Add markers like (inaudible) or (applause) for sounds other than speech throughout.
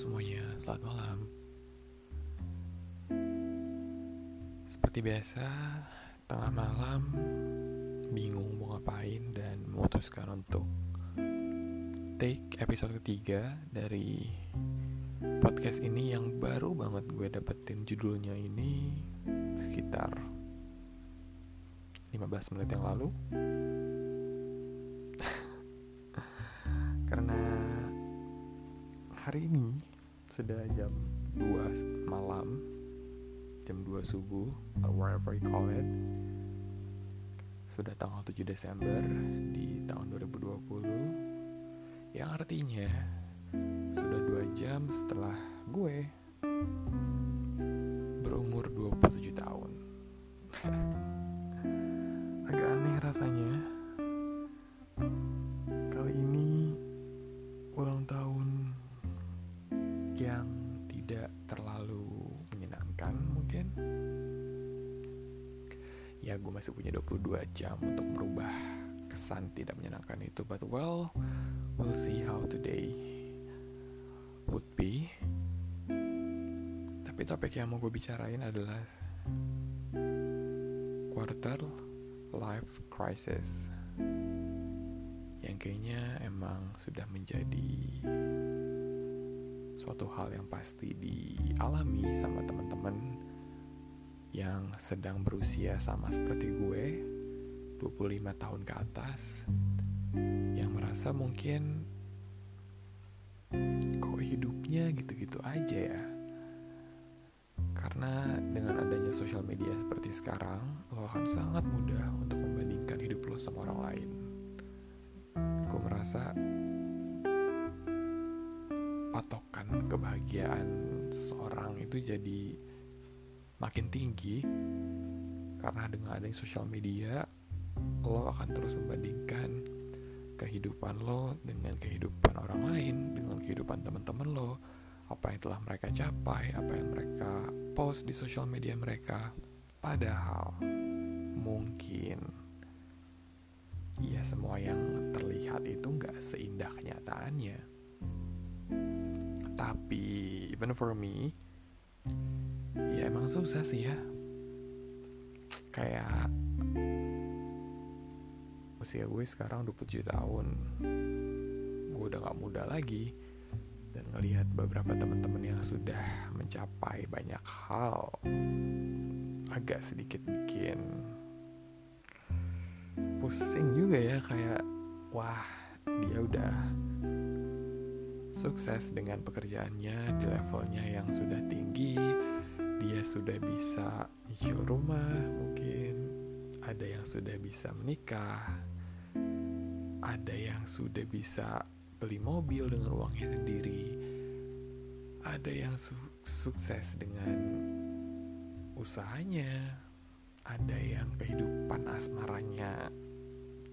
semuanya, selamat malam. Seperti biasa, tengah malam bingung mau ngapain dan memutuskan untuk take episode ketiga dari podcast ini yang baru banget gue dapetin judulnya ini sekitar 15 menit yang lalu. (laughs) Karena hari ini sudah jam 2 malam jam 2 subuh or whatever you call it. Sudah tanggal 7 Desember di tahun 2020 yang artinya sudah 2 jam setelah gue berumur 27 tahun. (laughs) Agak aneh rasanya masih punya 22 jam untuk merubah kesan tidak menyenangkan itu but well we'll see how today would be. Tapi topik yang mau gue bicarain adalah quarter life crisis yang kayaknya emang sudah menjadi suatu hal yang pasti dialami sama teman-teman yang sedang berusia sama seperti gue 25 tahun ke atas yang merasa mungkin kok hidupnya gitu-gitu aja ya. Karena dengan adanya sosial media seperti sekarang lo akan sangat mudah untuk membandingkan hidup lo sama orang lain. Gue merasa patokan kebahagiaan seseorang itu jadi makin tinggi karena dengan adanya sosial media lo akan terus membandingkan kehidupan lo dengan kehidupan orang lain dengan kehidupan teman-teman lo apa yang telah mereka capai apa yang mereka post di sosial media mereka. Padahal mungkin ya semua yang terlihat itu nggak seindah kenyataannya. Tapi even for me ya emang susah sih ya. Kayak usia gue sekarang 27 tahun. Gue udah gak muda lagi. Dan ngelihat beberapa teman-teman yang sudah mencapai banyak hal agak sedikit bikin pusing juga ya kayak wah dia udah sukses dengan pekerjaannya di levelnya yang sudah tinggi dia sudah bisa nyicil rumah mungkin. Ada yang sudah bisa menikah. Ada yang sudah bisa beli mobil dengan uangnya sendiri. Ada yang su sukses dengan usahanya. Ada yang kehidupan asmaranya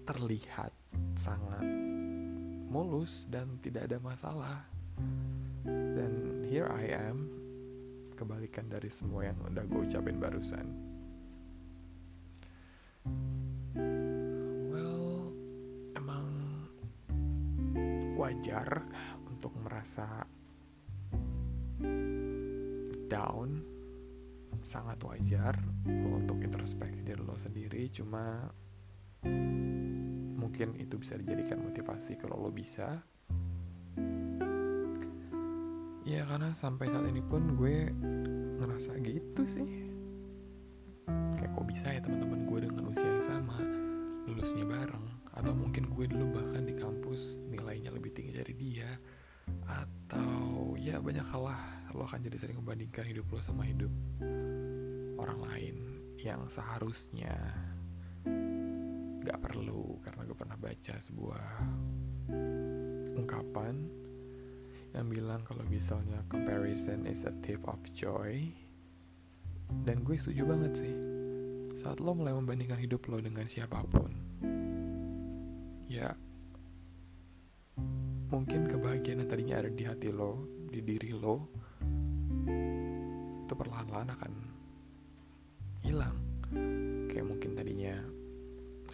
terlihat sangat mulus dan tidak ada masalah. Dan here I am kebalikan dari semua yang udah gue ucapin barusan. Well emang wajar untuk merasa down. Sangat wajar lo untuk introspeksi diri lo sendiri cuma mungkin itu bisa dijadikan motivasi kalau lo bisa ya karena sampai saat ini pun gue ngerasa gitu sih. Kayak kok bisa ya teman-teman gue dengan usia yang sama lulusnya bareng? Atau mungkin gue dulu bahkan di kampus nilainya lebih tinggi dari dia? Atau ya banyak hal lah lo akan jadi sering membandingkan hidup lo sama hidup orang lain yang seharusnya gak perlu karena gue pernah baca sebuah ungkapan yang bilang kalau misalnya comparison is a thief of joy. Dan gue setuju banget sih. Saat lo mulai membandingkan hidup lo dengan siapa pun ya mungkin kebahagiaan yang tadinya ada di hati lo di diri lo itu perlahan-lahan akan hilang. Kayak mungkin tadinya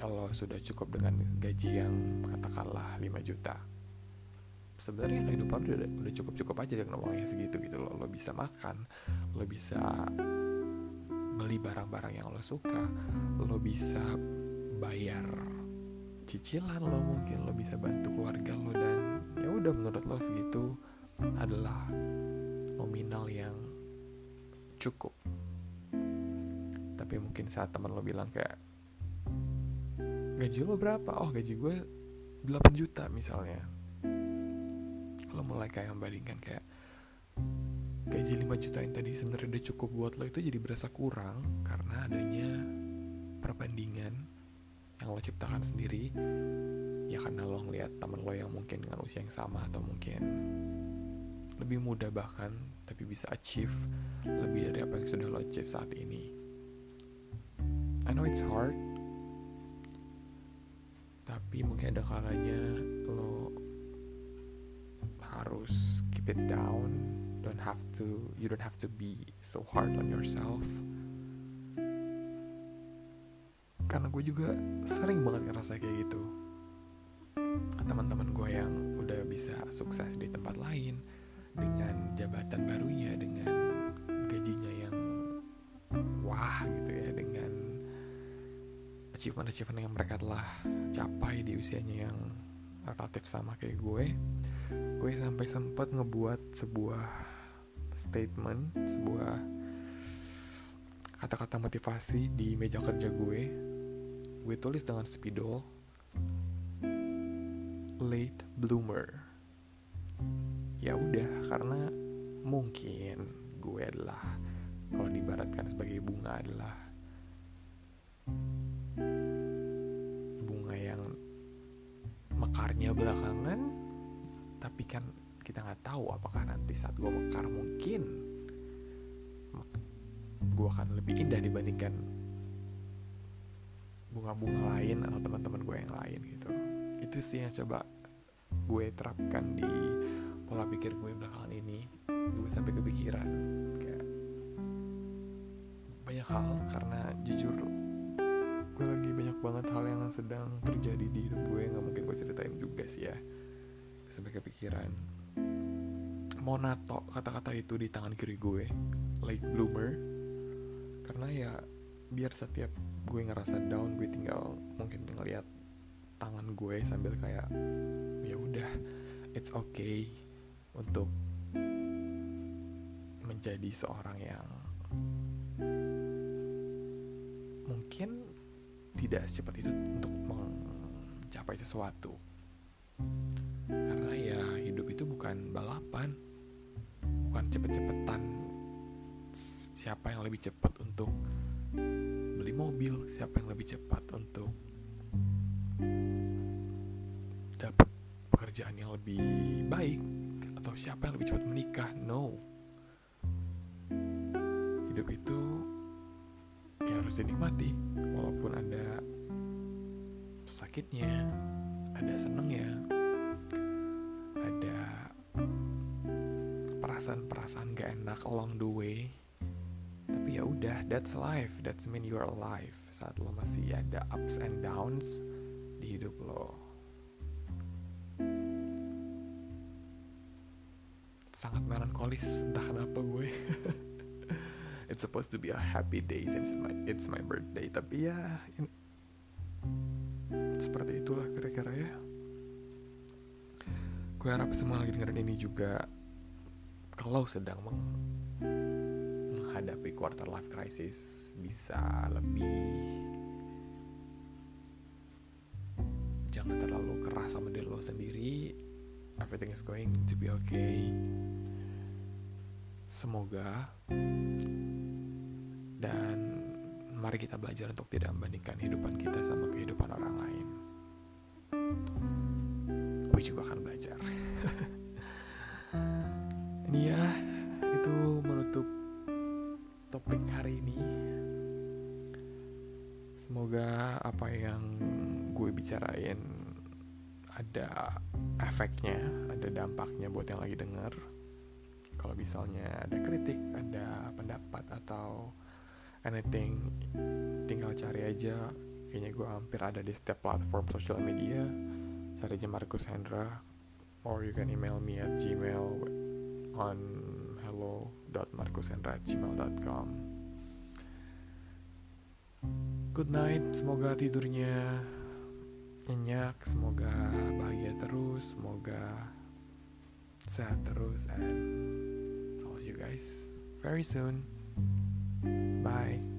lo sudah cukup dengan gaji yang katakanlah 5 juta sebenarnya kehidupan udah, udah cukup cukup aja dengan uangnya segitu gitu lo lo bisa makan lo bisa beli barang-barang yang lo suka lo bisa bayar cicilan lo mungkin lo bisa bantu keluarga lo dan ya udah menurut lo segitu adalah nominal yang cukup. Tapi mungkin saat teman lo bilang kayak gaji lo berapa? Oh gaji gue 8 juta misalnya lo mulai kayak membandingkan kayak gaji 5 juta yang tadi sebenarnya udah cukup buat lo itu jadi berasa kurang karena adanya perbandingan yang lo ciptakan sendiri. Ya karena lo ngeliat temen lo yang mungkin dengan usia yang sama atau mungkin lebih mudah bahkan tapi bisa achieve lebih dari apa yang sudah lo achieve saat ini. I know it's hard tapi mungkin ada kalanya lo harus keep it down. Don't have to you don't have to be so hard on yourself. Karena gue juga sering banget ngerasa kayak gitu. Teman-teman gue yang udah bisa sukses di tempat lain dengan jabatan barunya dengan gajinya yang wah gitu ya dengan achievement-achievement yang mereka telah capai di usianya yang relatif sama kayak gue. Gue sampai sempat ngebuat sebuah statement sebuah kata-kata motivasi di meja kerja gue. Gue tulis dengan spidol late bloomer. Ya udah karena mungkin gue adalah kalau dibaratkan sebagai bunga adalah mekarnya belakangan tapi kan kita nggak tahu apakah nanti saat gue mekar mungkin gue akan lebih indah dibandingkan bunga-bunga lain atau teman-teman gue yang lain gitu. Itu sih yang coba gue terapkan di pola pikir gue belakangan ini. Gue sampai kepikiran kayak banyak hal karena jujur gue lagi banyak banget hal yang sedang terjadi di hidup gue nggak mungkin gue ceritain juga sih ya. Sampai kepikiran. Mau nato kata-kata itu di tangan kiri gue late bloomer. Karena ya biar setiap gue ngerasa down gue tinggal mungkin ngeliat tangan gue sambil kayak ya udah it's okay untuk menjadi seorang yang mungkin tidak secepat itu untuk mencapai sesuatu. Karena ya hidup itu bukan balapan bukan cepet-cepetan siapa yang lebih cepat untuk beli mobil siapa yang lebih cepat untuk dapat pekerjaan yang lebih baik atau siapa yang lebih cepat menikah no. Hidup itu harus dinikmati walaupun ada sakitnya ada senengnya ada perasaan-perasaan gak enak along the way. Tapi ya udah that's life that's mean you're alive. Saat lo masih ada ups and downs di hidup lo. Sangat melankolis entah kenapa it's supposed to be a happy day since my, it's my birthday. Tapi ya in, seperti itulah kira-kira ya. Gue harap semua lagi dengerin ini juga kalau sedang meng menghadapi quarter life crisis bisa lebih jangan terlalu keras sama diri lo sendiri. Everything is going to be okay. Semoga dan mari kita belajar untuk tidak membandingkan kehidupan kita sama kehidupan orang lain. Gue juga akan belajar. (laughs) Ini ya itu menutup topik hari ini. Semoga apa yang gue bicarain ada efeknya ada dampaknya buat yang lagi denger. Kalau misalnya ada kritik ada pendapat atau anything tinggal cari aja. Kayaknya gue hampir ada di setiap platform sosial media. Cari aja Markus Hendra or you can email me at gmail on hello.markusendra@gmail.com good night semoga tidurnya nyenyak semoga bahagia terus semoga sehat terus and I'll see you guys very soon bye